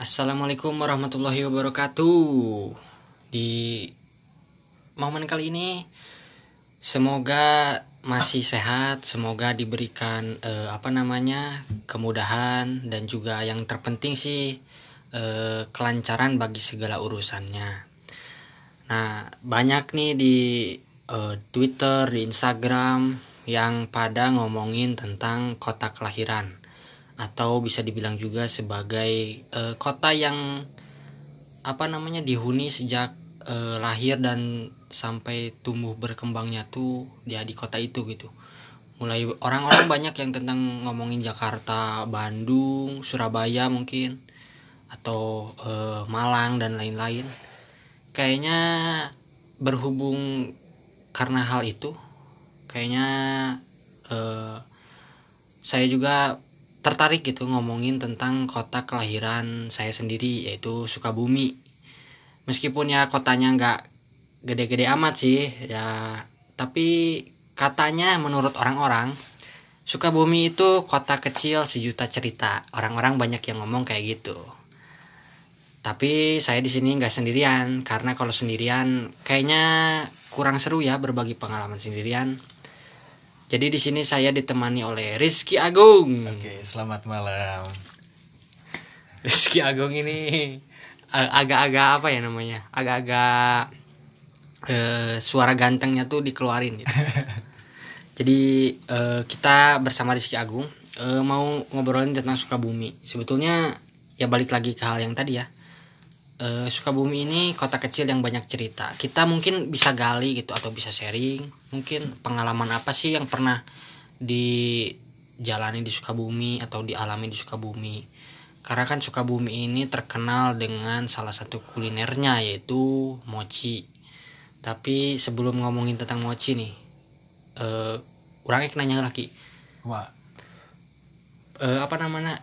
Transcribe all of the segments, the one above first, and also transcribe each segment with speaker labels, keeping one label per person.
Speaker 1: Assalamualaikum warahmatullahi wabarakatuh. Di momen kali ini semoga masih sehat, semoga diberikan eh, apa namanya kemudahan dan juga yang terpenting sih eh, kelancaran bagi segala urusannya. Nah banyak nih di eh, Twitter, di Instagram yang pada ngomongin tentang kota kelahiran atau bisa dibilang juga sebagai eh, kota yang apa namanya dihuni sejak eh, lahir dan sampai tumbuh berkembangnya tuh dia di kota itu gitu. Mulai orang-orang banyak yang tentang ngomongin Jakarta Bandung Surabaya mungkin atau eh, Malang dan lain-lain. Kayaknya berhubung karena hal itu kayaknya eh, saya juga tertarik gitu ngomongin tentang kota kelahiran saya sendiri yaitu Sukabumi. Meskipun ya kotanya nggak gede-gede amat sih ya tapi katanya menurut orang-orang Sukabumi itu kota kecil sejuta cerita. Orang-orang banyak yang ngomong kayak gitu. Tapi saya di sini nggak sendirian karena kalau sendirian kayaknya kurang seru ya berbagi pengalaman sendirian jadi di sini saya ditemani oleh Rizky Agung.
Speaker 2: Oke, selamat malam.
Speaker 1: Rizky Agung ini a- agak-agak apa ya namanya? Agak-agak eh, suara gantengnya tuh dikeluarin gitu. Jadi eh, kita bersama Rizky Agung eh, mau ngobrolin tentang Sukabumi. Sebetulnya ya balik lagi ke hal yang tadi ya. Eh, Sukabumi ini kota kecil yang banyak cerita. Kita mungkin bisa gali gitu atau bisa sharing. Mungkin pengalaman apa sih yang pernah dijalani di Sukabumi atau dialami di Sukabumi. Karena kan Sukabumi ini terkenal dengan salah satu kulinernya yaitu mochi. Tapi sebelum ngomongin tentang mochi nih, eh orangnya nanya lagi,
Speaker 2: Wah,
Speaker 1: eh, apa namanya?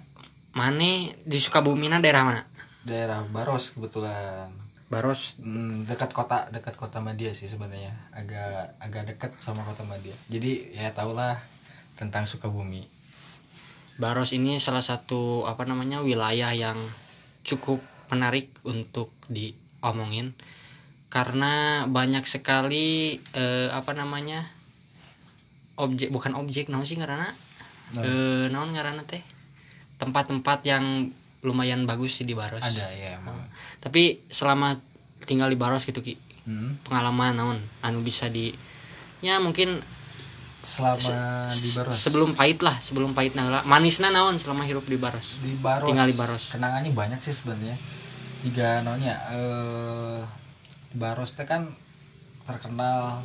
Speaker 1: Mane di Sukabumi daerah mana?
Speaker 2: Daerah Baros kebetulan.
Speaker 1: Baros
Speaker 2: Hmm, dekat kota, dekat kota Madia sih sebenarnya. Agak agak dekat sama kota Madia. Jadi ya tahulah tentang Sukabumi.
Speaker 1: Baros ini salah satu apa namanya wilayah yang cukup menarik untuk diomongin karena banyak sekali eh, apa namanya objek bukan objek naon sih karena
Speaker 2: Nah.
Speaker 1: eh naon ngaranna teh tempat-tempat yang lumayan bagus sih di Baros.
Speaker 2: Ada ya emang.
Speaker 1: Tapi selama tinggal di Baros gitu Ki,
Speaker 2: Hmm.
Speaker 1: pengalaman naon anu bisa di ya mungkin
Speaker 2: Selama di Baros.
Speaker 1: sebelum pahit lah, sebelum pahit nah manisna naon selama hidup di Baros.
Speaker 2: di Baros.
Speaker 1: tinggal di Baros.
Speaker 2: Kenangannya banyak sih sebenarnya. Tiga nonya eh Baros teh kan terkenal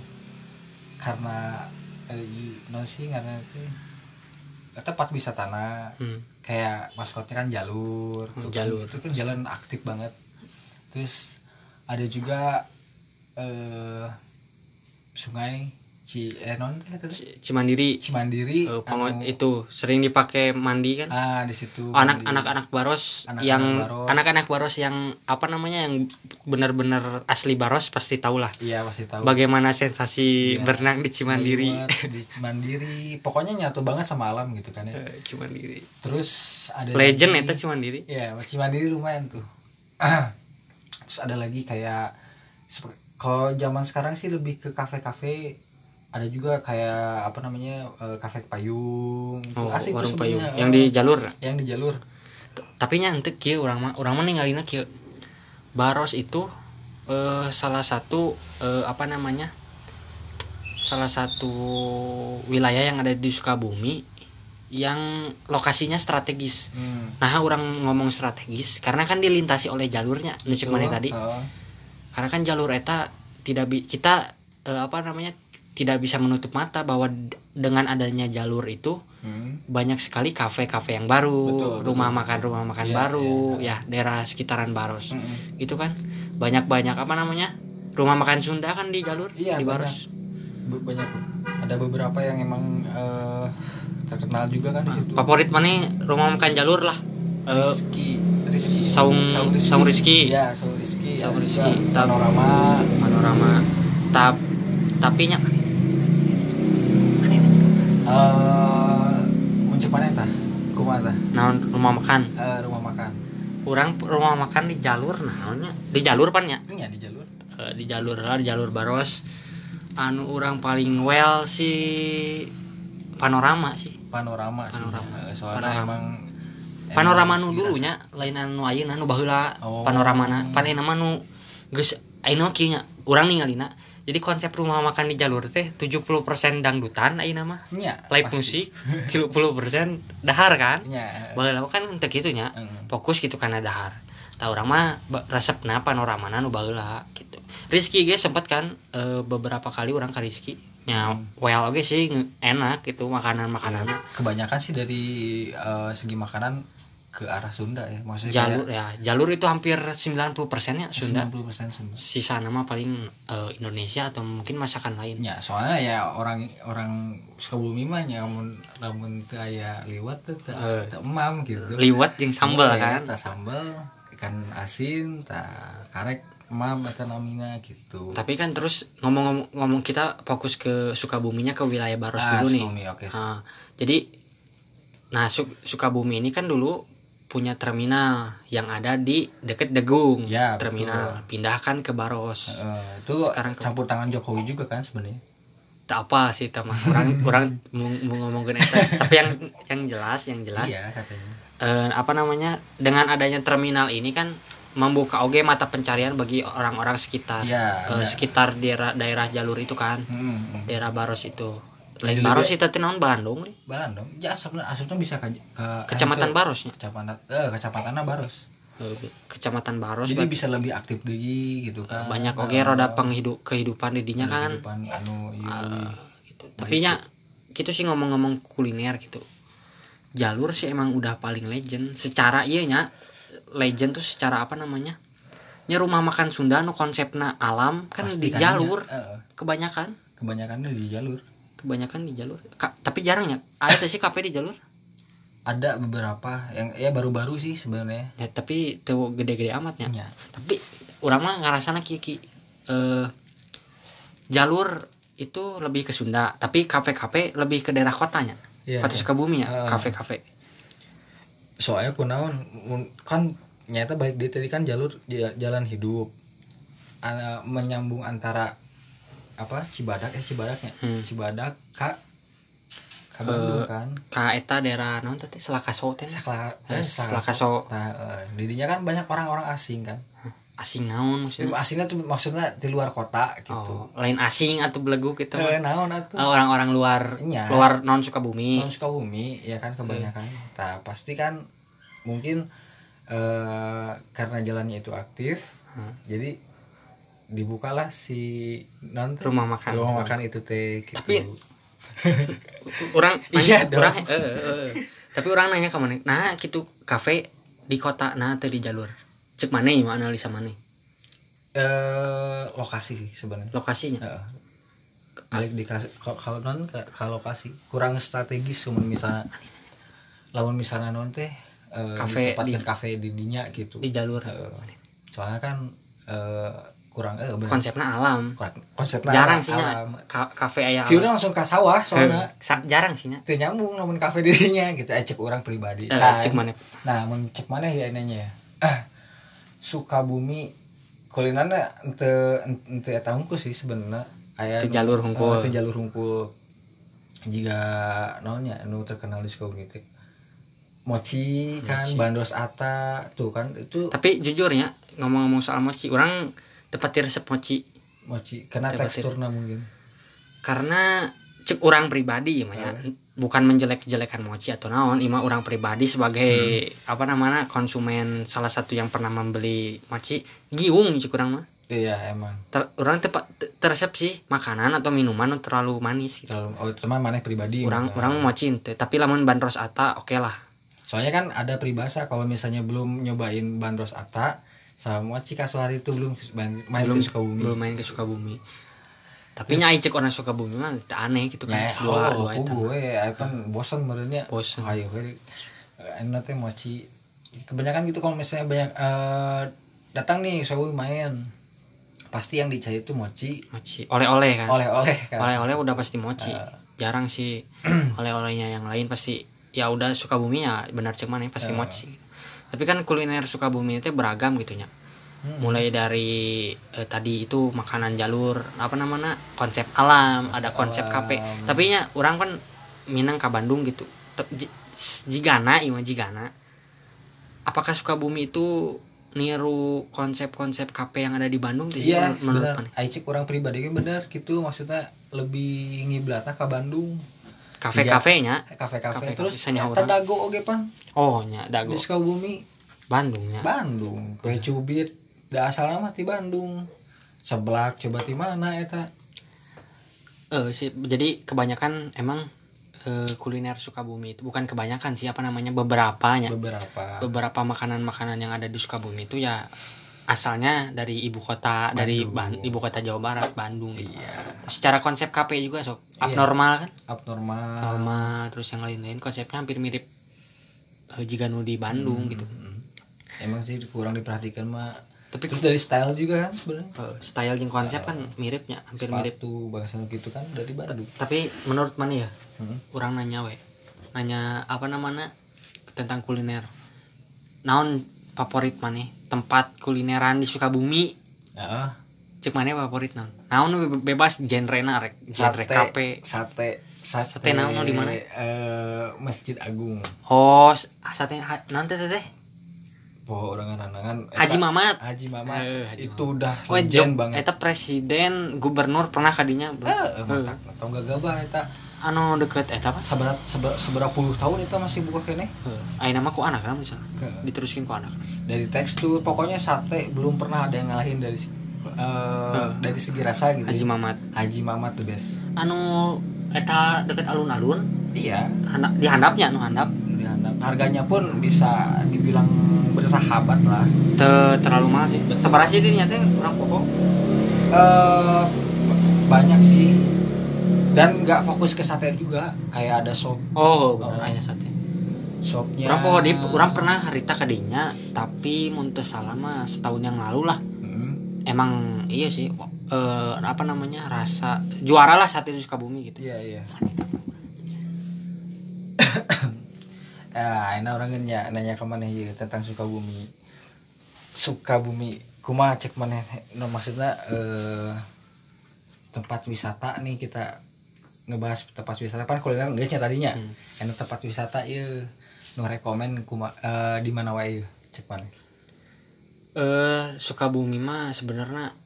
Speaker 2: karena eh, non sih karena itu tempat wisata
Speaker 1: Hmm.
Speaker 2: kayak maskotnya kan jalur
Speaker 1: Oh,
Speaker 2: tuh kan.
Speaker 1: jalur.
Speaker 2: itu kan jalan aktif banget terus ada juga eh sungai Ci eh non tadi?
Speaker 1: C- Cimandiri
Speaker 2: Cimandiri
Speaker 1: eh, pengo-
Speaker 2: anu-
Speaker 1: itu sering dipakai mandi kan
Speaker 2: ah di situ
Speaker 1: anak
Speaker 2: mandi.
Speaker 1: anak anak baros
Speaker 2: Anak-anak
Speaker 1: yang
Speaker 2: Baros.
Speaker 1: anak-anak baros yang apa namanya yang benar-benar asli baros pasti tahu lah
Speaker 2: iya pasti tahu
Speaker 1: bagaimana sensasi
Speaker 2: Iya.
Speaker 1: berenang di Cimandiri
Speaker 2: Liwat di Cimandiri pokoknya nyatu banget sama alam gitu kan ya
Speaker 1: Eh, Cimandiri
Speaker 2: terus ada
Speaker 1: legend
Speaker 2: lagi-
Speaker 1: eta Cimandiri
Speaker 2: Iya, Cimandiri lumayan tuh. Terus ada lagi kayak kalau zaman sekarang sih lebih ke kafe-kafe. Ada juga kayak apa namanya eh, kafe payung.
Speaker 1: Oh,
Speaker 2: asik
Speaker 1: warung payung yang di jalur
Speaker 2: yang di jalur.
Speaker 1: tapi nya ente kieu urang mah urang mah ninggalina kieu baros itu eh, salah satu eh, apa namanya salah satu wilayah yang ada di Sukabumi yang lokasinya strategis
Speaker 2: Hmm.
Speaker 1: nah orang ngomong strategis karena kan dilintasi oleh jalurnya nucuk mana tadi
Speaker 2: Heeh.
Speaker 1: karena kan jalur eta tidak bi kita eh, apa namanya tidak bisa menutup mata bahwa dengan adanya jalur itu
Speaker 2: Hmm.
Speaker 1: banyak sekali kafe-kafe yang baru,
Speaker 2: Betul,
Speaker 1: rumah
Speaker 2: betul.
Speaker 1: makan rumah makan
Speaker 2: Iya,
Speaker 1: baru,
Speaker 2: iya,
Speaker 1: ya daerah sekitaran Baros,
Speaker 2: Mm-mm.
Speaker 1: itu kan banyak-banyak apa namanya rumah makan Sunda kan di jalur
Speaker 2: Iya,
Speaker 1: di
Speaker 2: banyak.
Speaker 1: Baros.
Speaker 2: Be- banyak. Ada beberapa yang emang eh, terkenal juga kan di situ.
Speaker 1: Favorit mana rumah makan jalur lah. Eh,
Speaker 2: Rizky, Rizky.
Speaker 1: Saung- Saung Rizky.
Speaker 2: Saung Rizky.
Speaker 1: Saung
Speaker 2: Ada
Speaker 1: Rizky.
Speaker 2: juga Panorama.
Speaker 1: panorama. Tap tapi nya
Speaker 2: eh muncul mana? Kumaha
Speaker 1: naon rumah makan
Speaker 2: Eh, rumah makan.
Speaker 1: orang rumah makan di jalur naonnya di jalur pan ya
Speaker 2: Ini ya di jalur.
Speaker 1: Eh, di jalur lah di jalur baros anu orang paling well si panorama sih
Speaker 2: Panorama, sih.
Speaker 1: Panorama.
Speaker 2: Eh, Soalnya
Speaker 1: Panorama.
Speaker 2: emang
Speaker 1: panorama nu dulunya lain anu ayeuna nu baheula
Speaker 2: Oh.
Speaker 1: panorama na pan nu geus ayeuna kieu nya urang ningalina jadi konsep rumah makan di jalur teh 70% dangdutan ayeuna mah.
Speaker 2: Nya,
Speaker 1: live musik 30% dahar kan?
Speaker 2: Nya.
Speaker 1: baheula kan teu kitu nya
Speaker 2: Heeh.
Speaker 1: fokus gitu karena dahar. Tah urang mah resepna panoramana nu baheula gitu Rizky ge sempet kan eh, beberapa kali orang ke Rizky nya well oke sih nge- enak gitu makanan-makanan
Speaker 2: Kebanyakan sih dari eh, segi makanan ke arah Sunda ya. Maksudnya
Speaker 1: jalur ya jalur itu hampir 90% nya
Speaker 2: kayak
Speaker 1: Sunda
Speaker 2: 90% Sunda.
Speaker 1: sisa nama paling eh, Indonesia atau mungkin masakan lain
Speaker 2: Ya, soalnya ya orang orang Sukabumi mah nya namun namun aya liwat teu teu
Speaker 1: Eh.
Speaker 2: emam gitu.
Speaker 1: liwet jeung sambal
Speaker 2: Ya,
Speaker 1: kan
Speaker 2: tah sambal, ikan asin, tah karek emam namina gitu.
Speaker 1: tapi kan terus ngomong ngomong kita fokus ke Sukabuminya ke wilayah Baros
Speaker 2: Ah,
Speaker 1: dulu nih
Speaker 2: Sukabumi, oke.
Speaker 1: Nah, jadi nah Su- Sukabumi ini kan dulu punya terminal yang ada di deket Degung
Speaker 2: Ya,
Speaker 1: terminal pindahkan ke Baros
Speaker 2: Eh, itu
Speaker 1: Sekarang ke-
Speaker 2: campur tangan Jokowi juga kan sebenarnya.
Speaker 1: tak apa sih teman orang orang mau ngomongin eta tapi yang yang jelas yang jelas
Speaker 2: Iya katanya.
Speaker 1: eh, apa namanya dengan adanya terminal ini kan membuka oge mata pencarian bagi orang-orang sekitar
Speaker 2: Iya,
Speaker 1: eh,
Speaker 2: ada.
Speaker 1: sekitar daerah daerah jalur itu kan
Speaker 2: Hmm, hmm.
Speaker 1: daerah Baros itu lain Baros itu teh naon? Bandung nih.
Speaker 2: Balan dong. Ya asupna asupna bisa ke, ke
Speaker 1: kecamatan
Speaker 2: ke-
Speaker 1: Barosnya?
Speaker 2: Kecamatan eh kecamatan Baros.
Speaker 1: Eh, kecamatan Baros
Speaker 2: Jadi bisa lebih aktif deui gitu kan.
Speaker 1: banyak oge
Speaker 2: Eh,
Speaker 1: roda penghidup kehidupan didinya kan?
Speaker 2: kehidupan anu ieu
Speaker 1: Ah, gitu. tapi ya gitu sih ngomong-ngomong kuliner gitu. Jalur sih emang udah paling legend. Secara iya nya legend tuh secara apa namanya? Nya rumah makan Sunda nu konsepna alam kan
Speaker 2: pasti
Speaker 1: di jalur.
Speaker 2: Nya, eh,
Speaker 1: kebanyakan.
Speaker 2: Kebanyakannya di jalur.
Speaker 1: Kebanyakan di jalur Ka- tapi jarang ya ada sih kafe di jalur
Speaker 2: Ada beberapa yang ya baru-baru sih sebenarnya.
Speaker 1: ya tapi tuh gede-gede amatnya
Speaker 2: Ya.
Speaker 1: tapi orang mah ngerasana kiki eh jalur itu lebih ke Sunda tapi kafe-kafe lebih ke daerah kotanya
Speaker 2: Iya,
Speaker 1: kota
Speaker 2: iya.
Speaker 1: Sukabumi ya kafe-kafe
Speaker 2: Soalnya kunaon kan nyata balik dia tadi kan jalur ja- jalan hidup. Menyambung antara apa Cibadak eh Cibadaknya.
Speaker 1: Hmm.
Speaker 2: Cibadak ka ka Bandung
Speaker 1: Eh,
Speaker 2: kan.
Speaker 1: ka eta daerah naon teh Selakaso teh
Speaker 2: Sakla,
Speaker 1: Eh, Selakaso.
Speaker 2: Nah, eh, didinya kan banyak orang-orang asing kan.
Speaker 1: asing naon maksudnya
Speaker 2: asingnya tuh maksudnya di luar kota gitu.
Speaker 1: oh, lain asing atau belegu gitu
Speaker 2: Eh,
Speaker 1: mah.
Speaker 2: naon atuh?
Speaker 1: Oh, orang-orang luar
Speaker 2: Iya.
Speaker 1: luar non Sukabumi
Speaker 2: non Sukabumi ya kan kebanyakan. Nah, pasti kan mungkin eh karena jalannya itu aktif,
Speaker 1: Hmm.
Speaker 2: jadi dibukalah si non
Speaker 1: Rumah makan.
Speaker 2: rumah makan itu teh gitu.
Speaker 1: Tapi- orang
Speaker 2: Iya
Speaker 1: nanya
Speaker 2: dong.
Speaker 1: orang eh, eh, eh. tapi orang nanya ke mana nah gitu kafe di kota nah teh di jalur cek mana ya analisa mana
Speaker 2: eh lokasi sih sebenarnya.
Speaker 1: lokasinya
Speaker 2: Heeh. balik di kalau kalau non ke lokasi kurang strategis cuman misalnya lawan misalnya non teh eh,
Speaker 1: Kafe di-
Speaker 2: kafe di dinya gitu
Speaker 1: di jalur
Speaker 2: soalnya kan eh, kurang eh bener.
Speaker 1: konsepnya alam.
Speaker 2: Kurang- konsepnya
Speaker 1: jarang
Speaker 2: alam-
Speaker 1: sih ka- kafe aya
Speaker 2: View-nya langsung ke sawah soalnya.
Speaker 1: Eh, sa- jarang sih
Speaker 2: teu nyambung namun kafe dirinya gitu. Eh cek orang pribadi
Speaker 1: Eh,
Speaker 2: Kan.
Speaker 1: cek mana?
Speaker 2: Nah mun cek mana ya nanya ya? Ah Sukabumi kulinernya ente ente eta hungkul sih sebenarnya. Aya nu-
Speaker 1: jalur hungkul.
Speaker 2: eh, teu jalur hungkul. Jika naonnya anu terkenal di Sukabumi teh. Mochi kan
Speaker 1: Mochi.
Speaker 2: bandros ata tuh kan itu
Speaker 1: tapi jujurnya ngomong-ngomong soal mochi orang tepati resep mochi.
Speaker 2: Mochi karena teksturnya mungkin.
Speaker 1: Karena cek orang pribadi ya Maya. bukan menjelek-jelekan mochi atau naon ima orang pribadi sebagai apa namanya konsumen salah satu yang pernah membeli mochi giung cek orang mah.
Speaker 2: Iya emang.
Speaker 1: Ter- orang tepat teresep sih makanan atau minuman nu terlalu manis gitu.
Speaker 2: Terlalu oh teman mana pribadi
Speaker 1: orang
Speaker 2: mah.
Speaker 1: orang mochi ente tapi lamun bandros ata oke lah.
Speaker 2: Soalnya kan ada peribahasa kalau misalnya belum nyobain bandros ata sama Mochi Kasuari itu belum main, main
Speaker 1: belum
Speaker 2: ke Sukabumi.
Speaker 1: belum main ke Sukabumi tapi nyai cek orang Sukabumi mah teu aneh gitu kan
Speaker 2: Ya,
Speaker 1: dua
Speaker 2: oh,
Speaker 1: dua
Speaker 2: aku
Speaker 1: eta.
Speaker 2: gue kan bosan merenya.
Speaker 1: Bosen.
Speaker 2: Ayo gue enak teh Mochi. Kebanyakan gitu kalau misalnya banyak eh, datang nih Sukabumi main. Pasti yang dicari itu Mochi
Speaker 1: mochi oleh-oleh kan
Speaker 2: oleh-oleh kan.
Speaker 1: oleh-oleh udah pasti mochi
Speaker 2: Eh.
Speaker 1: jarang sih oleh-olehnya yang lain pasti ya udah suka bumi ya benar cek mana pasti
Speaker 2: Eh.
Speaker 1: mochi tapi kan kuliner Sukabumi itu beragam gitu nya
Speaker 2: Hmm.
Speaker 1: mulai dari eh, tadi itu makanan jalur apa namanya konsep alam ada konsep
Speaker 2: alam.
Speaker 1: kafe tapi nya orang kan Minang ke Bandung gitu jigana ima jigana apakah Sukabumi itu niru konsep-konsep kafe yang ada di Bandung tuh
Speaker 2: Iya,
Speaker 1: menurut mana?
Speaker 2: Aicik orang pribadi bener gitu maksudnya lebih ngiblatna ke Bandung.
Speaker 1: Kafe-kafenya.
Speaker 2: Kafe-kafe.
Speaker 1: Kafe-kafe,
Speaker 2: terus
Speaker 1: sanya
Speaker 2: eta
Speaker 1: orang.
Speaker 2: dago oge pan?
Speaker 1: Oh nya dago.
Speaker 2: Di Sukabumi?
Speaker 1: Bandungnya
Speaker 2: Bandung. Kue cubit. Da asal nama ti Bandung. Seblak coba ti mana eta
Speaker 1: Eh sih jadi kebanyakan emang eh, kuliner Sukabumi itu bukan kebanyakan sih apa namanya beberapanya.
Speaker 2: Beberapa.
Speaker 1: Beberapa makanan-makanan yang ada di Sukabumi itu ya asalnya dari ibu kota dari Ban- ibu kota Jawa Barat Bandung. Gitu.
Speaker 2: iya.
Speaker 1: Secara konsep KP juga sok
Speaker 2: Iya.
Speaker 1: abnormal kan?
Speaker 2: Abnormal.
Speaker 1: Normal terus yang lain-lain. Konsepnya hampir mirip eh, jika nu di Bandung gitu.
Speaker 2: Hmm. emang sih kurang diperhatikan mah
Speaker 1: tapi
Speaker 2: terus dari style juga kan sebenarnya?
Speaker 1: Eh, style dan konsep kan miripnya hampir mirip.
Speaker 2: sepatu bahasa gitu kan dari Bandung.
Speaker 1: Tapi menurut mana ya?
Speaker 2: Hmm.
Speaker 1: orang nanya we. Nanya apa namanya? Tentang kuliner. Naon favorit mana? Tempat kulineran di Sukabumi.
Speaker 2: Ya
Speaker 1: cek mana favorit naon naon be- bebas genre na rek genre
Speaker 2: sate
Speaker 1: kape.
Speaker 2: sate sate,
Speaker 1: Sate naon di mana?
Speaker 2: eh, Masjid Agung.
Speaker 1: Oh ah, sate teh teh?
Speaker 2: po orang anangan
Speaker 1: Haji Mamat.
Speaker 2: Haji Mamat.
Speaker 1: Eh, Haji
Speaker 2: itu udah
Speaker 1: oh
Speaker 2: legend
Speaker 1: jog
Speaker 2: banget.
Speaker 1: eta presiden gubernur pernah kadinya belum?
Speaker 2: eh mantap. Atau enggak gabah eta
Speaker 1: anu deket eta apa?
Speaker 2: Seberat seber, seberapa puluh tahun itu masih buka kene.
Speaker 1: Ayo nama ku anak kan misalnya
Speaker 2: Ke-
Speaker 1: diteruskin ku anak.
Speaker 2: Dari tekstur pokoknya sate belum pernah ada yang ngalahin dari eh, dari segi rasa gitu.
Speaker 1: Haji Mamat.
Speaker 2: Haji Mamat tuh bes.
Speaker 1: Anu eta deket alun-alun?
Speaker 2: Iya.
Speaker 1: Handap di handapnya anu handap?
Speaker 2: Dihandap harganya pun bisa dibilang bersahabat lah.
Speaker 1: Te terlalu mahal sih. Sabar sih dia nyata orang pokok?
Speaker 2: Eh banyak sih dan nggak fokus ke sate juga kayak ada sop.
Speaker 1: Oh. Bener aya sate.
Speaker 2: Sopnya
Speaker 1: orang pokok di orang pernah harita kadinya tapi muntes salama setahun yang lalu lah.
Speaker 2: Hmm,
Speaker 1: emang iya sih eh, apa namanya rasa juara lah sate di Sukabumi gitu.
Speaker 2: Iya iya. Ah ini orang nanya nanya ke mana ya tentang Sukabumi. Sukabumi kumaha cek mana? No, maksudnya eh, tempat wisata nih kita ngebahas tempat wisata. Kan kuliner guysnya tadinya.
Speaker 1: Hmm.
Speaker 2: enak tempat wisata ya nu rekomen kuma eh, di mana wae ieu? cek mana
Speaker 1: eh Sukabumi mah sebenarnya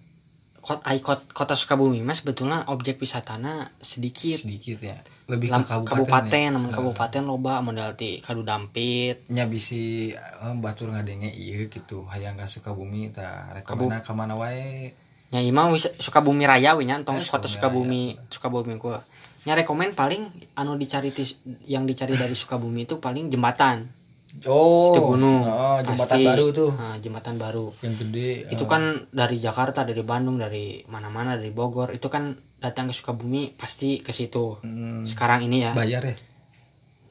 Speaker 1: kota kota, kota Sukabumi mah sebetulnya objek wisatana sedikit.
Speaker 2: Sedikit ya. Lebih
Speaker 1: Lam-
Speaker 2: ke kabupaten,
Speaker 1: kabupaten,
Speaker 2: ya.
Speaker 1: namun kabupaten loba modal ti kadu dampit.
Speaker 2: Nya bisi eh, batur ngadenge iya gitu hayang ka Sukabumi ta rekomenda ka mana wae?
Speaker 1: Nya imah wis Sukabumi Raya we nya entong
Speaker 2: Eh,
Speaker 1: kota
Speaker 2: Sukabumi
Speaker 1: Sukabumi nya rekomen paling anu dicari tis- yang dicari dari Sukabumi itu paling jembatan.
Speaker 2: Oh
Speaker 1: Situ gunung.
Speaker 2: oh, jembatan
Speaker 1: Pasti.
Speaker 2: baru tuh.
Speaker 1: Nah, jembatan baru.
Speaker 2: Yang gede
Speaker 1: itu
Speaker 2: eh,
Speaker 1: kan dari Jakarta dari Bandung dari mana-mana dari Bogor. Itu kan datang ke Sukabumi pasti ke situ.
Speaker 2: Mm,
Speaker 1: sekarang ini ya.
Speaker 2: Bayar ya?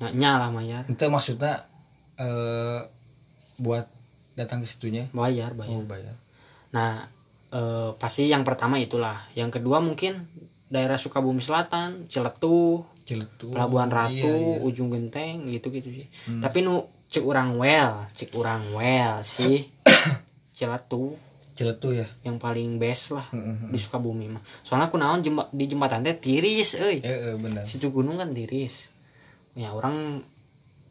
Speaker 1: Nya, nya lah bayar.
Speaker 2: Itu maksudnya eh buat datang ke situnya?
Speaker 1: Bayar bayar.
Speaker 2: Oh bayar.
Speaker 1: Nah, eh, pasti yang pertama itulah. Yang kedua mungkin daerah Sukabumi Selatan, Ciletuh,
Speaker 2: Ciletu
Speaker 1: Pelabuhan Ratu,
Speaker 2: iya, iya.
Speaker 1: Ujung Genteng gitu-gitu sih.
Speaker 2: Hmm.
Speaker 1: Tapi nu cek urang well, cek urang well sih. Ciletuh
Speaker 2: Ciletu ya
Speaker 1: yang paling best lah
Speaker 2: Mm-mm.
Speaker 1: di Sukabumi mah. Soalnya kunaon jemba, di jembatan teh tiris euy.
Speaker 2: eh, eh, benar
Speaker 1: Situ gunung kan tiris. Ya orang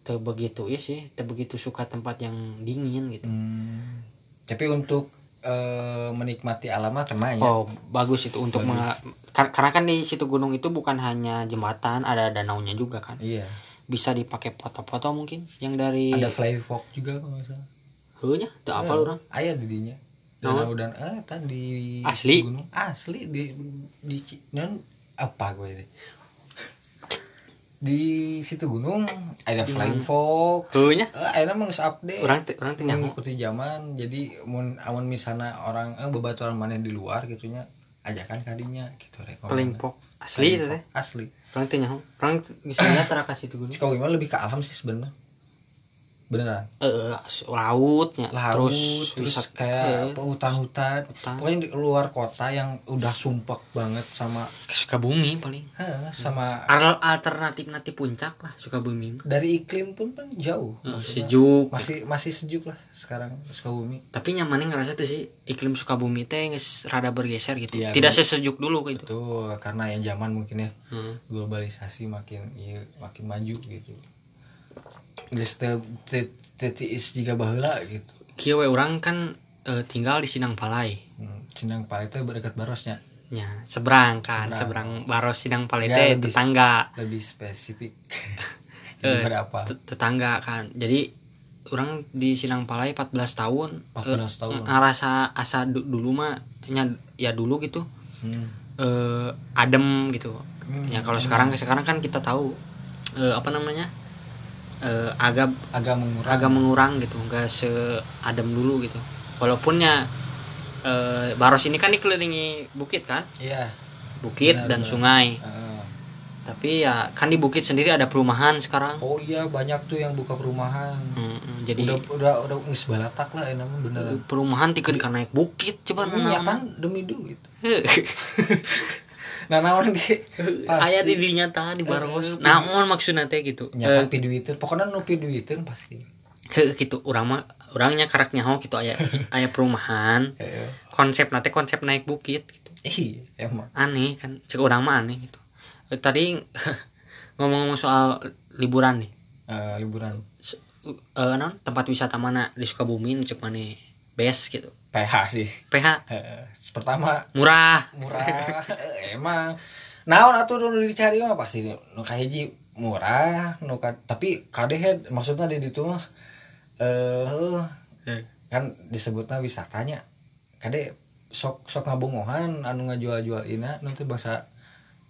Speaker 1: teu begitu ya sih, teu begitu suka tempat yang dingin gitu.
Speaker 2: Hmm. tapi untuk eh, menikmati alam mah kena ya.
Speaker 1: Oh, bagus itu untuk menga- kar- karena kan di situ gunung itu bukan hanya jembatan, ada danaunya juga kan.
Speaker 2: iya.
Speaker 1: Bisa dipakai foto-foto mungkin yang dari
Speaker 2: ada fly fox juga kalau nggak salah.
Speaker 1: Heunya, teu apa orang.
Speaker 2: ayah di dinya danau dan eh tan di
Speaker 1: Asli?
Speaker 2: gunung. Asli di di non apa gue ini di situ gunung ada flying fox
Speaker 1: Heunya?
Speaker 2: eh mah geus update
Speaker 1: Orang orang teu nyaho.
Speaker 2: mengikuti zaman jadi mun amun misalnya orang eh bebaturan mana di luar gitunya ajakan kadinya gitu rekomend
Speaker 1: Paling pok asli itu teh.
Speaker 2: asli
Speaker 1: Orang teh nyaho. Orang lihat tara ka situ gunung.
Speaker 2: kalau gimana lebih ke alam sih sebenarnya beneran?
Speaker 1: Eh lautnya
Speaker 2: laut
Speaker 1: terus
Speaker 2: terus,
Speaker 1: wisat-
Speaker 2: kayak apa, hutan-hutan.
Speaker 1: Hutan.
Speaker 2: pokoknya di luar kota yang udah sumpek banget sama
Speaker 1: ke Sukabumi paling.
Speaker 2: Eh, sama
Speaker 1: Al- alternatif nanti puncak lah Sukabumi. Mah.
Speaker 2: dari iklim pun kan jauh Maksudnya.
Speaker 1: sejuk.
Speaker 2: Masih masih sejuk lah sekarang Sukabumi.
Speaker 1: Tapi nyamannya ngerasa tuh sih iklim Sukabumi teh geus rada bergeser gitu.
Speaker 2: Iya,
Speaker 1: tidak sesejuk dulu gitu.
Speaker 2: Tuh karena yang zaman mungkin ya
Speaker 1: Hmm.
Speaker 2: globalisasi makin iya makin maju gitu tiis juga baheula gitu.
Speaker 1: Kieu we urang kan eh, tinggal di Sinang Palai.
Speaker 2: Hmm. Cindang Pale itu berdekat barosnya.
Speaker 1: Nya seberang kan
Speaker 2: Seberang.
Speaker 1: seberang baros Sinang Palai
Speaker 2: Ya,
Speaker 1: teh
Speaker 2: lebih-
Speaker 1: tetangga.
Speaker 2: lebih spesifik.
Speaker 1: Eh,
Speaker 2: jadi berapa
Speaker 1: Tet- tetangga kan. Jadi orang di Sinang Palai 14 tahun
Speaker 2: 14 tahun.
Speaker 1: ngerasa asa du- dulu mah nya ya dulu gitu.
Speaker 2: Hmm.
Speaker 1: eh adem gitu.
Speaker 2: Hmm,
Speaker 1: ya kalau sekarang sekarang kan kita tahu eh, apa namanya eh, agak
Speaker 2: agak mengurang.
Speaker 1: agak mengurang gitu nggak seadem dulu gitu. Walaupunnya eh, Baros ini kan dikelilingi bukit kan?
Speaker 2: Iya.
Speaker 1: Bukit
Speaker 2: Benar,
Speaker 1: dan
Speaker 2: benar.
Speaker 1: sungai.
Speaker 2: Heeh.
Speaker 1: tapi ya kan di bukit sendiri ada perumahan sekarang.
Speaker 2: Oh iya banyak tuh yang buka perumahan.
Speaker 1: Mm, mm, jadi
Speaker 2: udah udah udah balatak lah ya namanya beneran.
Speaker 1: Perumahan tiga kan naik bukit coba
Speaker 2: Hmm, ya kan? Demi duit nah naon ge?
Speaker 1: Ayat di dinya tah di baros
Speaker 2: Eh,
Speaker 1: naon maksudnya teh gitu?
Speaker 2: Ya kan piduiteun pokoknya nu piduiteun pasti.
Speaker 1: Heuh, gitu. Urang mah orangnya karak nyaho gitu. Aya aya perumahan.
Speaker 2: Heeh.
Speaker 1: konsep nanti konsep naik bukit gitu.
Speaker 2: Iya emang.
Speaker 1: Aneh kan. Cek orang mah aneh gitu. Eh, tadi ngomong-ngomong soal liburan nih.
Speaker 2: Eh, liburan.
Speaker 1: Eh, non tempat wisata mana? Di Sukabumi cek mana? Best gitu
Speaker 2: PH sih.
Speaker 1: PH
Speaker 2: Heeh. pertama
Speaker 1: murah.
Speaker 2: murah. Eh, emang. Naon atuh nu dicari mah? Pasti nu kahiji murah nu ka, tapi kadeh maksudnya di ditu mah eh kan disebutnya wisatanya. Kade sok sok ngabongohan anu ngajual-jual ina nanti bahasa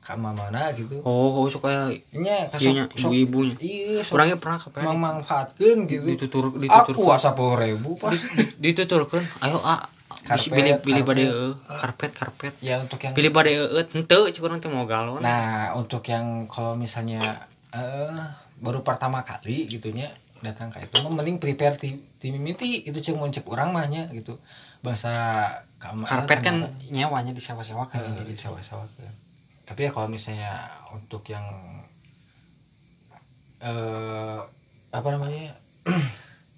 Speaker 2: kama mana gitu.
Speaker 1: Oh oh suka
Speaker 2: nya ka
Speaker 1: nya,
Speaker 2: sok- sok-
Speaker 1: ibu-ibunya.
Speaker 2: iya sok
Speaker 1: orangnya pernah ke PH
Speaker 2: memanfaatkeun gitu.
Speaker 1: Ditutur
Speaker 2: aku
Speaker 1: ditutur
Speaker 2: asa puluh ribu pas
Speaker 1: dituturkan ayo ah
Speaker 2: Karpet,
Speaker 1: pilih pilih eh, karpet karpet.
Speaker 2: Ya untuk yang
Speaker 1: pilih eh henteu cik urang teh mau galon.
Speaker 2: Nah, untuk yang kalau misalnya eh baru pertama kali gitunya datang ke itu mending prepare ti, ti mimiti itu cek mau cek orang mahnya gitu. Bahasa kamar
Speaker 1: karpet kan nyewanya disewa-sewa kan
Speaker 2: eh, di sawah-sawah kan. Tapi ya kalau misalnya untuk yang eh apa namanya?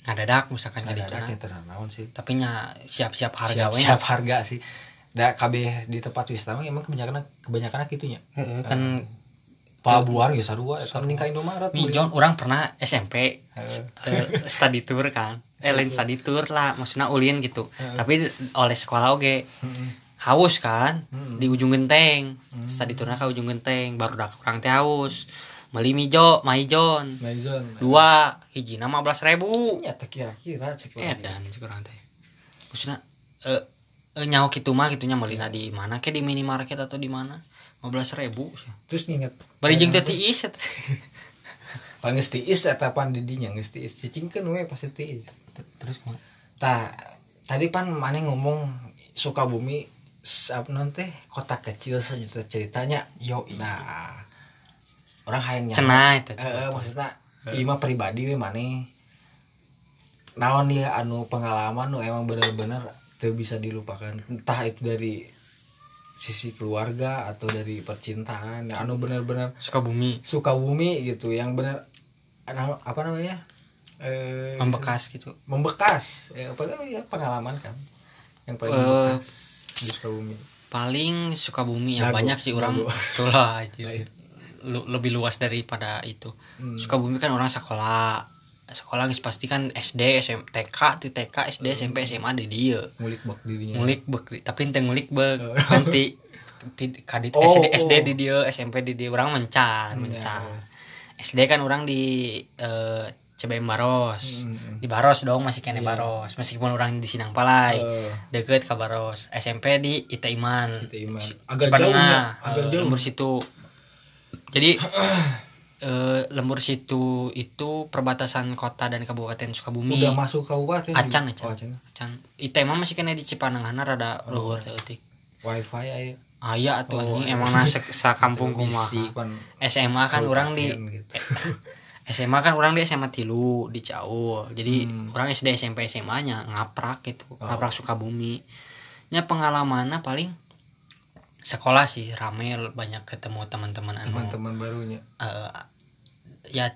Speaker 1: ngadadak misalkan
Speaker 2: ada
Speaker 1: jadi
Speaker 2: ada kita naon sih.
Speaker 1: tapi nya siap-siap harga
Speaker 2: Siap,
Speaker 1: we
Speaker 2: siap harga sih. Da KB di tempat wisata mah emang kebanyakan kebanyakan gitunya.
Speaker 1: kan
Speaker 2: Pelabuhan ya sarua eta mending ka Indomaret.
Speaker 1: Mijon orang pernah SMP eh, study tour kan eh lain study tour lah maksudnya ulin gitu tapi oleh sekolah oke haus kan? Di ujung genteng. Study tournya ke ujung genteng baru dak orang teh haus. Beli mijo maijon
Speaker 2: Maison.
Speaker 1: dua hiji nama belas ribu.
Speaker 2: Ya kira-kira cek
Speaker 1: eh dan sekarang teh. Maksudnya eh eh, nyaho gitu mah gitunya melina di mana kayak di minimarket atau di mana? 15 ribu.
Speaker 2: Terus nginget
Speaker 1: teh tiis eta.
Speaker 2: paling geus tiis eta pan di dinya geus tiis. Cicingkeun we pasti tiis.
Speaker 1: terus kumaha?
Speaker 2: Tah tadi pan maneh ngomong Sukabumi s- apa non teh kota kecil sejuta ceritanya. Yo. Nah. Orang hayang.
Speaker 1: Cenah eta,
Speaker 2: Eh, eh, maksudnya mah pribadi we maneh. Naon dia anu pengalaman nu emang bener-bener teu bisa dilupakan. Entah itu dari sisi keluarga atau dari percintaan anu bener-bener
Speaker 1: Sukabumi
Speaker 2: Sukabumi gitu yang benar ana- apa namanya eh
Speaker 1: membekas gitu
Speaker 2: membekas ya, apa namanya pengalaman kan yang paling
Speaker 1: Eh,
Speaker 2: membekas di Sukabumi
Speaker 1: paling Sukabumi yang
Speaker 2: Dago,
Speaker 1: banyak sih orang
Speaker 2: dago.
Speaker 1: betul lah anjir. Lu- lebih luas daripada itu
Speaker 2: Hmm.
Speaker 1: Sukabumi kan orang sekolah sekolah geus pasti kan SD SM, TK ti TK SD SMP SMA di dia
Speaker 2: ngulik bak dirinya
Speaker 1: ngulik bek tapi ente ngulik bek nanti ti- kadit
Speaker 2: Oh,
Speaker 1: SD SD
Speaker 2: oh.
Speaker 1: di dia SMP di dia orang mencan
Speaker 2: Hmm,
Speaker 1: mencan
Speaker 2: ya.
Speaker 1: SD kan orang di eh, CBM Baros.
Speaker 2: Hmm.
Speaker 1: di Baros dong masih kene Baros. Meskipun orang di Sinang Palai
Speaker 2: Eh.
Speaker 1: deket ke Baros. SMP di Ita Iman.
Speaker 2: Ita Iman. Agak
Speaker 1: Cipanengah,
Speaker 2: jauh ya, agak
Speaker 1: eh,
Speaker 2: jauh.
Speaker 1: lembur situ. Jadi eh, lembur situ itu perbatasan kota dan kabupaten Sukabumi.
Speaker 2: Udah masuk kabupaten
Speaker 1: acan acan
Speaker 2: oh, acan
Speaker 1: acan Ita Iman masih kena di Cipanenghana rada luhur teutik
Speaker 2: wifi aja.
Speaker 1: Aya atuh
Speaker 2: Oh,
Speaker 1: anjing
Speaker 2: iya.
Speaker 1: emang sa kampung kumaha. SMA kan orang di
Speaker 2: gitu.
Speaker 1: SMA kan orang di SMA tilu di Caul jadi orang SD SMP SMA nya ngaprak gitu ngaprak Sukabumi. Nya pengalamannya paling sekolah sih rame banyak ketemu teman-teman anu
Speaker 2: teman-teman barunya.
Speaker 1: Eh, ya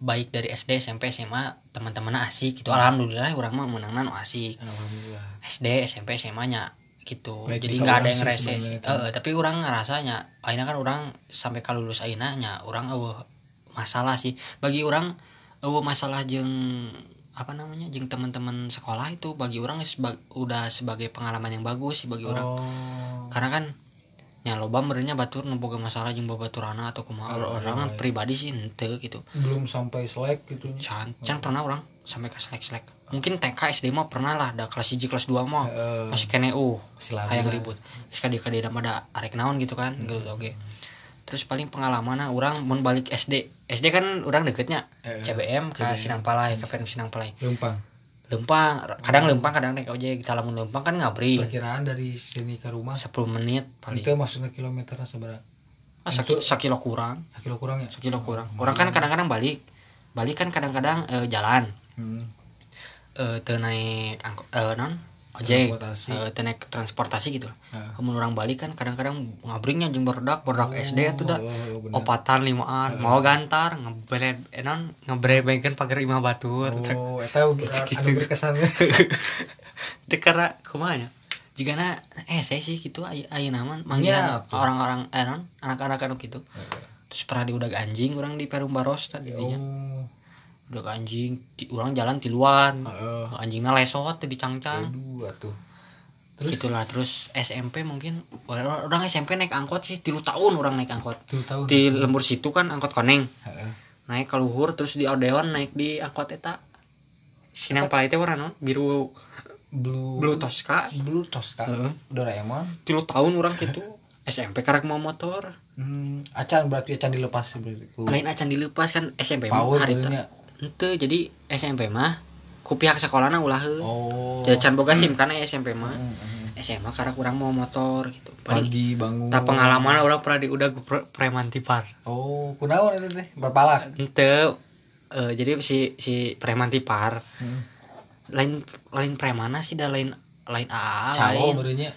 Speaker 1: baik dari SD SMP SMA teman-teman asik gitu. Alhamdulillah orang mah menangna nu asik.
Speaker 2: Alhamdulillah.
Speaker 1: SD SMP SMA nya gitu.
Speaker 2: Baik
Speaker 1: jadi
Speaker 2: di
Speaker 1: nggak ada yang rese sih. Eh, tapi orang ngerasanya akhirnya kan orang sampai kalau lulus akhirnya nya orang eueuh masalah sih. Bagi orang eueuh masalah jeng apa namanya jeng teman-teman sekolah itu bagi orang seba- udah sebagai pengalaman yang bagus sih bagi orang.
Speaker 2: Oh.
Speaker 1: Karena kan nya loba merenya batur nu boga masalah jeung baturana atau kumaha.
Speaker 2: Oh,
Speaker 1: orang kan
Speaker 2: iya.
Speaker 1: pribadi sih ente gitu.
Speaker 2: Belum sampai selek gitu
Speaker 1: can can pernah orang sampai ke selek selek mungkin TK SD mah pernah lah ada kelas 1 kelas 2 mah.
Speaker 2: Heeh.
Speaker 1: masih kene uh
Speaker 2: Masih
Speaker 1: hayang
Speaker 2: lah.
Speaker 1: ribut. Terus kadi ada arek naon gitu kan gitu oke terus paling pengalaman orang mun balik SD SD kan orang deketnya
Speaker 2: Eh,
Speaker 1: CBM ke. Sinangpalai ke PM Sinangpalai.
Speaker 2: Lempang.
Speaker 1: Lempang kadang lempang kadang naik ojek. Kita lamun lempang kan ngabri.
Speaker 2: Perkiraan dari sini ke rumah
Speaker 1: 10 menit paling.
Speaker 2: Itu maksudnya kilometernya seberapa?
Speaker 1: Ah, saki- sakilo kurang.
Speaker 2: Kilo kurang ya?
Speaker 1: Sekilo kurang. Orang kan kadang-kadang balik. Balik kan kadang-kadang eh, jalan.
Speaker 2: Hmm.
Speaker 1: eh naik angkot eh non ojek
Speaker 2: Transportasi.
Speaker 1: teu naik transportasi gitu.
Speaker 2: Heeh.
Speaker 1: kemudian orang balik kan kadang-kadang ngabringnya jeung barudak barudak SD itu dah.
Speaker 2: oh, bener.
Speaker 1: opatan limaan mau gantar ngebred eh non ngebrebegan pagar imah batur.
Speaker 2: Oh eta anu berkesan
Speaker 1: Teu karena kumaha nya? Jigana eh saya sih gitu ayo naman
Speaker 2: Ya,
Speaker 1: manggil
Speaker 2: tuh.
Speaker 1: orang-orang eh non anak-anak anu gitu. Terus pernah di udah anjing orang di Perum Baros tadi
Speaker 2: oh
Speaker 1: udah anjing di, orang jalan di luar.
Speaker 2: Heeh.
Speaker 1: anjingnya lesot di cangcang.
Speaker 2: Aduh atuh.
Speaker 1: Terus? Itulah terus SMP mungkin orang orang SMP naik angkot sih tilu tahun orang naik angkot.
Speaker 2: Tuh tahun
Speaker 1: di lembur situ kan angkot koneng.
Speaker 2: Heeh.
Speaker 1: naik ke luhur terus di Odeon naik di angkot eta. Sinang palai teh warna non biru.
Speaker 2: Blue.
Speaker 1: Blue Tosca.
Speaker 2: Blue Tosca.
Speaker 1: Heeh.
Speaker 2: Doraemon.
Speaker 1: Tilu tahun orang gitu SMP karek mau motor.
Speaker 2: Hmm, acan berarti acan dilepas sih berarti.
Speaker 1: Lain acan dilepas kan SMP
Speaker 2: power
Speaker 1: hari itu. Ente jadi SMP mah ku pihak sekolahna ulah
Speaker 2: oh.
Speaker 1: Jadi can boga sim karena SMP mah.
Speaker 2: Hmm, hmm.
Speaker 1: SMA karena kurang mau motor gitu. Paling
Speaker 2: pagi bangun.
Speaker 1: tak pengalaman orang pernah di udah pre- preman tipar
Speaker 2: oh kunaon itu teh? Berpalak?
Speaker 1: Ente eh, jadi si si preman tipar
Speaker 2: hmm.
Speaker 1: lain lain premana sih dah lain lain AA
Speaker 2: Calo
Speaker 1: lain
Speaker 2: berarti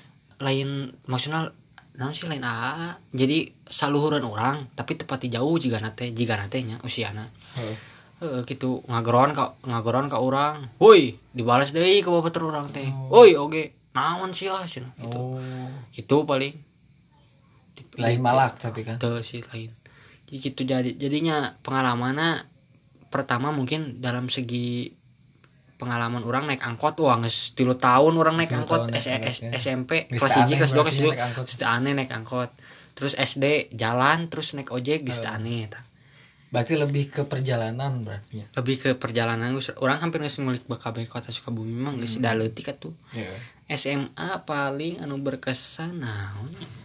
Speaker 1: lain maksudnya non sih lain AA jadi saluhuran orang tapi tepati jauh jika nate jika nate nya usiana.
Speaker 2: Heeh.
Speaker 1: Eh, gitu. Ngageron ka ngageron ka orang woi dibalas deui ke bapak orang teh. Woi oge. Naon sih ah cenah gitu.
Speaker 2: Oh.
Speaker 1: Gitu paling.
Speaker 2: Lain malak tapi kan.
Speaker 1: Tuh sih lain. Jadi gitu jadi jadinya pengalamannya pertama mungkin dalam segi pengalaman orang naik angkot. Wah nges tilu tahun orang naik
Speaker 2: Tilu
Speaker 1: angkot.
Speaker 2: tahun naik
Speaker 1: S-
Speaker 2: angkot,
Speaker 1: S-
Speaker 2: ya.
Speaker 1: SMP kelas
Speaker 2: teu
Speaker 1: 1
Speaker 2: aneh
Speaker 1: kelas 2
Speaker 2: berarti
Speaker 1: kelas
Speaker 2: ya
Speaker 1: 2
Speaker 2: naik angkot.
Speaker 1: geus teu aneh naik angkot. Terus SD jalan terus naik ojek geus aneh.
Speaker 2: Berarti lebih ke perjalanan berarti ya?
Speaker 1: Lebih ke perjalanan geus- orang hampir geus ngulik BKB kota Sukabumi mah geus da leutik atuh SMA paling anu berkesan nya?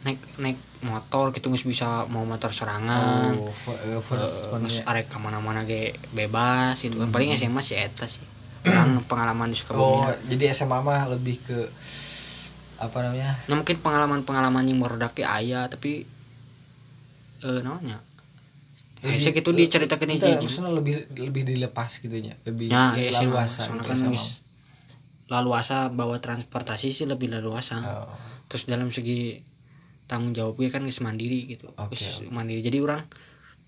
Speaker 1: naik naik motor gitu geus bisa mau motor serangan
Speaker 2: oh eh, first ya.
Speaker 1: arek ke mana-mana ge bebas gitu kan. Paling SMA sih eta sih. Orang pengalaman di
Speaker 2: oh
Speaker 1: Sukabumi
Speaker 2: jadi SMA mah lebih ke apa namanya?
Speaker 1: Nah mungkin pengalaman-pengalaman yang meredak ayah tapi eh namanya Eh, saya gitu diceritakan aja
Speaker 2: maksudnya lebih lebih dilepas gitu nya lebih
Speaker 1: ya
Speaker 2: lebih
Speaker 1: ya
Speaker 2: leluasa gitu
Speaker 1: kan laluasa bawa transportasi sih lebih laluasa
Speaker 2: Oh.
Speaker 1: terus dalam segi tanggung jawabnya kan geus mandiri gitu.
Speaker 2: Oke,
Speaker 1: Geus mandiri. Jadi orang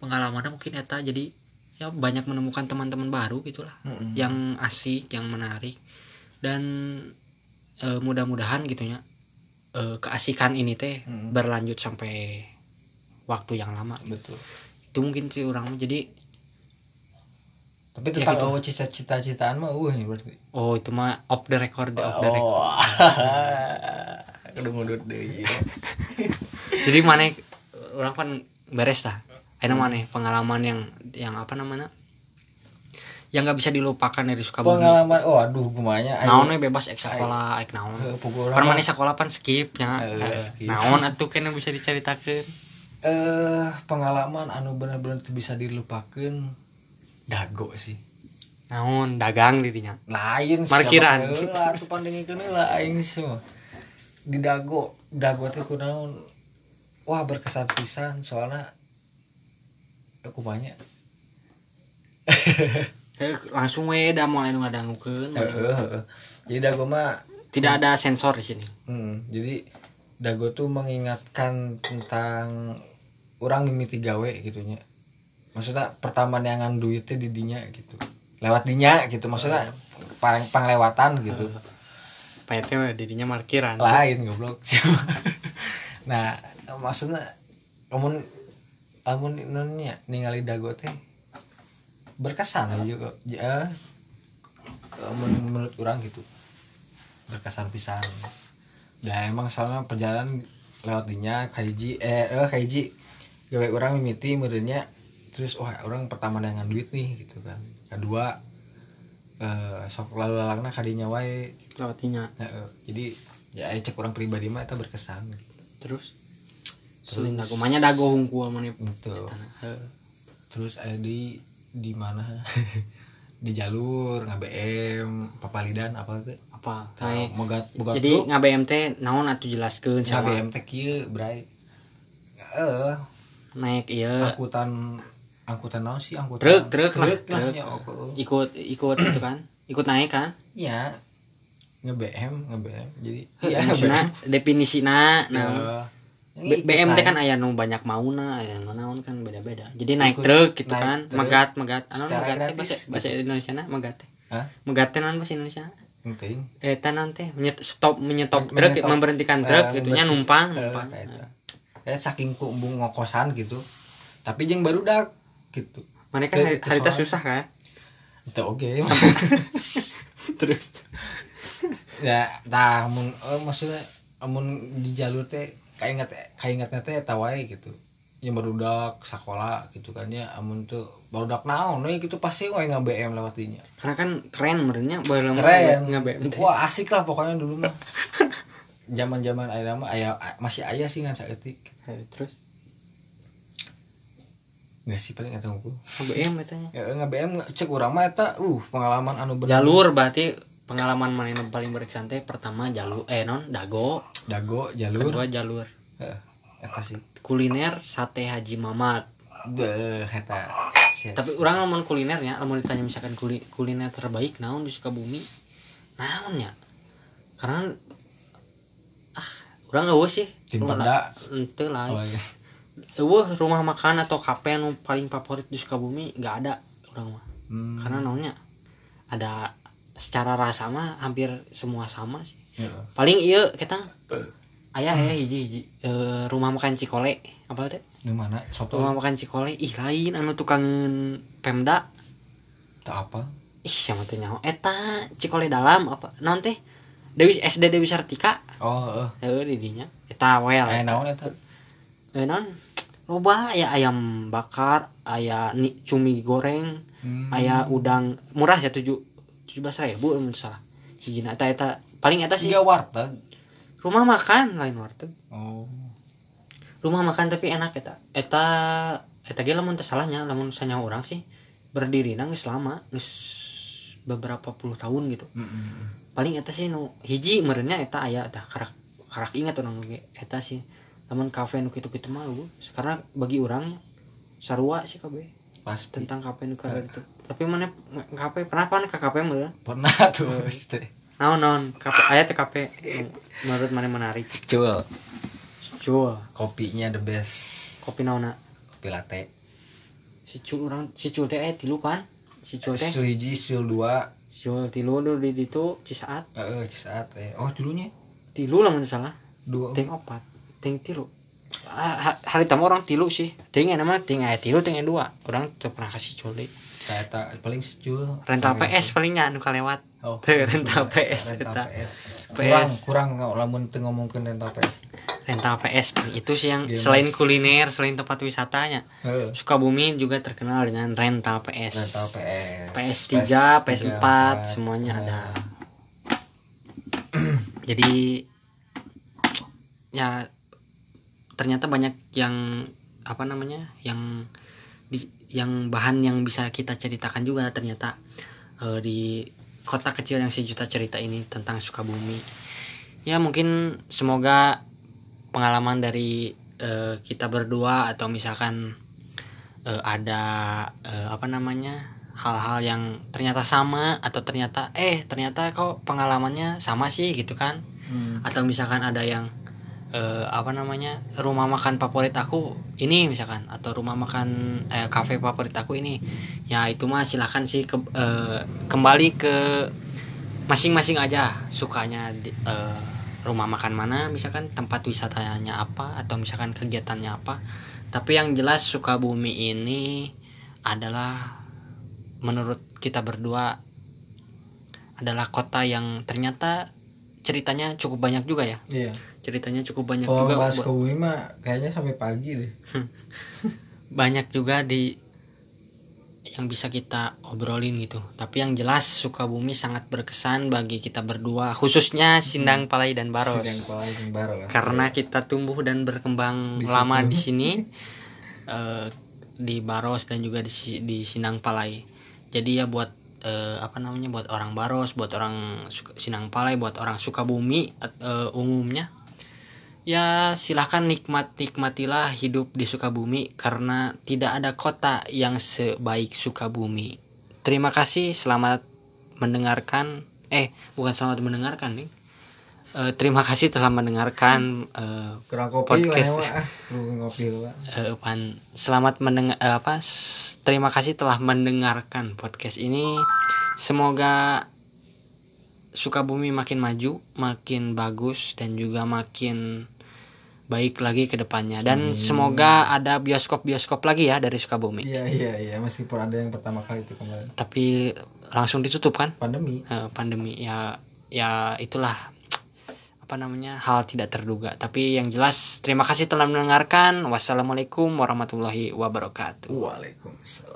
Speaker 1: pengalamannya mungkin eta jadi ya banyak menemukan teman-teman baru gitulah
Speaker 2: Mm-mm.
Speaker 1: yang asik yang menarik. Dan eh, mudah-mudahan gitunya eh, keasikan ini teh
Speaker 2: Mm.
Speaker 1: berlanjut sampai waktu yang lama.
Speaker 2: Betul
Speaker 1: itu mungkin sih orang jadi
Speaker 2: tapi
Speaker 1: Ya,
Speaker 2: tentang
Speaker 1: gitu.
Speaker 2: oh cita cita-citaan mah uh nih berarti.
Speaker 1: Oh itu mah off the record off the record.
Speaker 2: Oh. Udah mundur deh
Speaker 1: jadi mana orang kan beres lah. Ada mana pengalaman yang yang apa namanya? Yang nggak bisa dilupakan dari Sukabumi.
Speaker 2: Pengalaman oh aduh gumanya
Speaker 1: naonnya bebas ek sekolah ek naon.
Speaker 2: Eh,
Speaker 1: mana sekolah pan skip ya
Speaker 2: Eh, skip.
Speaker 1: naon atuh kena bisa diceritakan
Speaker 2: eh pengalaman anu bener-bener bisa dilupakan dago sih.
Speaker 1: Naon dagang dirinya
Speaker 2: lain
Speaker 1: Markiran.
Speaker 2: tuh pandengikeun lah aing mah. di dago dago teh kunaon wah berkesan pisan soalnya aku banyak.
Speaker 1: Langsung we da mulai nu ngadangukeun.
Speaker 2: Jadi dago mah
Speaker 1: tidak ada sensor di sini.
Speaker 2: Hmm, jadi dago tuh mengingatkan tentang orang mimiti gawe gitunya. Maksudnya pertama neangan duitnya di dinya gitu. Lewat dinya gitu maksudnya pang panglewatan gitu.
Speaker 1: PT mah didinya parkiran
Speaker 2: lain goblok. Nah maksudnya kamu kamu nanya ningali dago teh berkesan aja kok ya men- menurut orang gitu. Berkesan pisan. Ya emang soalnya perjalanan lewat dinya kaiji eh eh kaiji gawe orang mimiti merenya terus wah orang pertama dengan duit nih gitu kan. Kedua eh sok lalu lalangna kadinya wae.
Speaker 1: Lewatinya
Speaker 2: Heeh. jadi ya aya cek orang pribadi mah itu berkesan
Speaker 1: terus? Terus dago mahnya dago hungkul mana
Speaker 2: Betul.
Speaker 1: Eta na. Heuh.
Speaker 2: terus ada di di mana? Di jalur nge-BM papalidan apa tuh
Speaker 1: apa?
Speaker 2: Nah,
Speaker 1: naik.
Speaker 2: mogat mogat
Speaker 1: jadi nggak BM teh naon atuh jelaskeun sama?
Speaker 2: nge-BM teh kieu bray. Eh
Speaker 1: naik iya.
Speaker 2: Angkutan angkutan naon sih? Angkutan
Speaker 1: truk truk
Speaker 2: truk lah
Speaker 1: truk.
Speaker 2: ya
Speaker 1: ikut ikut itu kan. Ikut naik kan?
Speaker 2: Ya nge-BM nge-BM jadi
Speaker 1: ya,
Speaker 2: iya
Speaker 1: maksudnya definisina nah. B- BM teh kan aya nu banyak mauna aya nu naon kan beda-beda. Jadi naik
Speaker 2: Ikut
Speaker 1: truk gitu
Speaker 2: naik
Speaker 1: kan.
Speaker 2: truk
Speaker 1: megat megat. Anu megat teh bahasa
Speaker 2: gitu.
Speaker 1: bahasa Indonesia na megat teh. Megat teh naon bahasa Indonesia
Speaker 2: penting.
Speaker 1: Eh teh menyet- stop menyetop
Speaker 2: Men-
Speaker 1: truk
Speaker 2: menyetop.
Speaker 1: memberhentikan
Speaker 2: Eh,
Speaker 1: truk gitunya
Speaker 2: memberhenti-
Speaker 1: numpang
Speaker 2: eh,
Speaker 1: numpang.
Speaker 2: kayak Ya saking kumbung ngokosan gitu. Tapi jeung baru dak gitu.
Speaker 1: hari, harita
Speaker 2: kesoan.
Speaker 1: susah kan
Speaker 2: Itu oke.
Speaker 1: terus
Speaker 2: ya, tah mun oh, maksudnya amun di jalur teh kainget kaingetnya teh eta wae gitu. Yang barudak sekolah gitu kan ya amun tuh barudak naon we gitu pasti wae nge-BM lewat dinya.
Speaker 1: karena kan keren menurutnya baru
Speaker 2: Keren.
Speaker 1: nggak BM teh
Speaker 2: Wah, asik lah pokoknya dulu mah. Zaman-zaman aya mah aya masih aya sih ngan saeutik.
Speaker 1: Eh, terus?
Speaker 2: Nggak sih paling eta unggul.
Speaker 1: BM katanya.
Speaker 2: Ya nge-BM cek urang mah eta uh pengalaman anu bener
Speaker 1: jalur berarti pengalaman mana yang paling berkesan teh pertama jalur eh non dago.
Speaker 2: Dago jalur.
Speaker 1: Kedua jalur.
Speaker 2: Heeh, eta sih?
Speaker 1: Kuliner sate Haji Mamat.
Speaker 2: Beuh eta. Sia-
Speaker 1: tapi orang ngomong kulinernya lamun ditanya misalkan kuli- kuliner terbaik naon di Sukabumi? Naonnya? Karena orang nggak sih.
Speaker 2: Tim Pemda.
Speaker 1: ente lah.
Speaker 2: Oh, iya.
Speaker 1: Eueuh, rumah makan atau kafe anu paling favorit di Sukabumi nggak ada orang mah.
Speaker 2: Hmm,
Speaker 1: karena naonnya ada secara rasa mah hampir semua sama sih.
Speaker 2: Iya.
Speaker 1: paling iya kita ayah ya hiji hiji. Eh, rumah makan Cikole. Apa teh?
Speaker 2: Di mana? Soto?
Speaker 1: Rumah makan Cikole. Ih lain anu tukangan Pemda.
Speaker 2: Tak apa?
Speaker 1: Ih sama teh nyaho? Eta Cikole dalam apa? Naon teh? Dewi SD Dewi Sartika
Speaker 2: oh heeh.
Speaker 1: Heuh di dinya eta well
Speaker 2: aya naon eta?
Speaker 1: Eh non loba aya ayam bakar aya ni cumi goreng
Speaker 2: Hmm.
Speaker 1: aya udang. Murah ya tujuh tujuh belas ribu mun salah. Hijina eta eta. Paling eta sih.
Speaker 2: Warteg.
Speaker 1: Rumah makan lain warteg.
Speaker 2: Oh.
Speaker 1: Rumah makan tapi enak eta. Eta eta ge lamun salahnya lamun sanya orang sih berdiri geus lama geus beberapa puluh tahun gitu.
Speaker 2: Mm-mm.
Speaker 1: Paling eta sih nu hiji meureunnya eta aya eta karak karak ingat orang ge eta sih. Lamun kafe nu kitu-kitu mah eueuh. karena bagi orang sarua sih kabeh
Speaker 2: pasti.
Speaker 1: Tentang kafe nu kada itu tapi mana kafe pernah kan ke kafe meureun?
Speaker 2: Pernah tuh pasti.
Speaker 1: Naon naon? Kafe aya teh kafe nu menurut mana menarik.
Speaker 2: Cul
Speaker 1: Cul
Speaker 2: kopinya the best.
Speaker 1: Kopi naona
Speaker 2: kopi latte.
Speaker 1: Si cul orang si cul teh eh tilu pan si cul teh.
Speaker 2: Sul hiji sul dua
Speaker 1: Jual tilu dulu di itu cisaat.
Speaker 2: Eh saat eh. Oh dulunya
Speaker 1: tilu lah menurut salah.
Speaker 2: Dua.
Speaker 1: Ting opat ting tilu. Ah, ha- hari tamu orang tilu sih. Ting nama ting aya tilu ting dua. Orang tuh pernah kasih
Speaker 2: saya tak paling secul.
Speaker 1: Rental PS paling nggak nu kalewat
Speaker 2: oh.
Speaker 1: Teu, rental PS
Speaker 2: rental. PS
Speaker 1: PS.
Speaker 2: kurang kurang lamun teu ngomongkeun rental PS
Speaker 1: rental PS itu sih yang
Speaker 2: Game
Speaker 1: selain
Speaker 2: mas.
Speaker 1: kuliner selain tempat wisatanya
Speaker 2: Heeh.
Speaker 1: Sukabumi juga terkenal dengan rental PS
Speaker 2: rental PS
Speaker 1: PS3, PS4
Speaker 2: PS4,
Speaker 1: semuanya
Speaker 2: nah.
Speaker 1: ada jadi ya ternyata banyak yang apa namanya yang di, yang bahan yang bisa kita ceritakan juga ternyata eh, di kota kecil yang sejuta cerita ini tentang Sukabumi ya mungkin semoga pengalaman dari eh, kita berdua atau misalkan eh, ada eh, apa namanya hal-hal yang ternyata sama atau ternyata eh ternyata kok pengalamannya sama sih gitu kan
Speaker 2: Hmm.
Speaker 1: atau misalkan ada yang eh, apa namanya rumah makan favorit aku ini misalkan atau rumah makan eh, kafe favorit aku ini ya itu mah silahkan sih ke, eh, kembali ke masing-masing aja sukanya eh, rumah makan mana misalkan tempat wisatanya apa atau misalkan kegiatannya apa tapi yang jelas Sukabumi ini adalah menurut kita berdua adalah kota yang ternyata ceritanya cukup banyak juga ya
Speaker 2: Iya.
Speaker 1: ceritanya cukup banyak
Speaker 2: Kalau
Speaker 1: juga
Speaker 2: bahas
Speaker 1: bu-
Speaker 2: ke bumi mah kayaknya sampai pagi deh.
Speaker 1: banyak juga di yang bisa kita obrolin gitu. Tapi yang jelas Sukabumi sangat berkesan bagi kita berdua khususnya Sindang Palai dan Baros.
Speaker 2: Sidang paling baru lah.
Speaker 1: karena kita tumbuh dan berkembang lama di sini eh, di Baros dan juga di di Sindang Palai. Jadi ya buat eh, apa namanya buat orang Baros buat orang Sindang Palai buat orang Sukabumi eh, umumnya ya silahkan nikmat nikmatilah hidup di Sukabumi karena tidak ada kota yang sebaik Sukabumi terima kasih selamat mendengarkan eh bukan selamat mendengarkan nih Eh, terima kasih telah mendengarkan eh,
Speaker 2: Kurang kopi
Speaker 1: Podcast. Pan. Selamat mendengar eh, apa? Terima kasih telah mendengarkan podcast ini. Semoga Sukabumi makin maju, makin bagus dan juga makin baik lagi ke depannya. Dan semoga ada bioskop-bioskop lagi ya dari Sukabumi.
Speaker 2: Iya iya iya. Meskipun ada yang pertama kali itu kemarin.
Speaker 1: Tapi langsung ditutup kan?
Speaker 2: Pandemi.
Speaker 1: eh, pandemi. Ya ya itulah apa namanya hal tidak terduga. Tapi yang jelas terima kasih telah mendengarkan. Wassalamualaikum warahmatullahi wabarakatuh.
Speaker 2: Waalaikumsalam.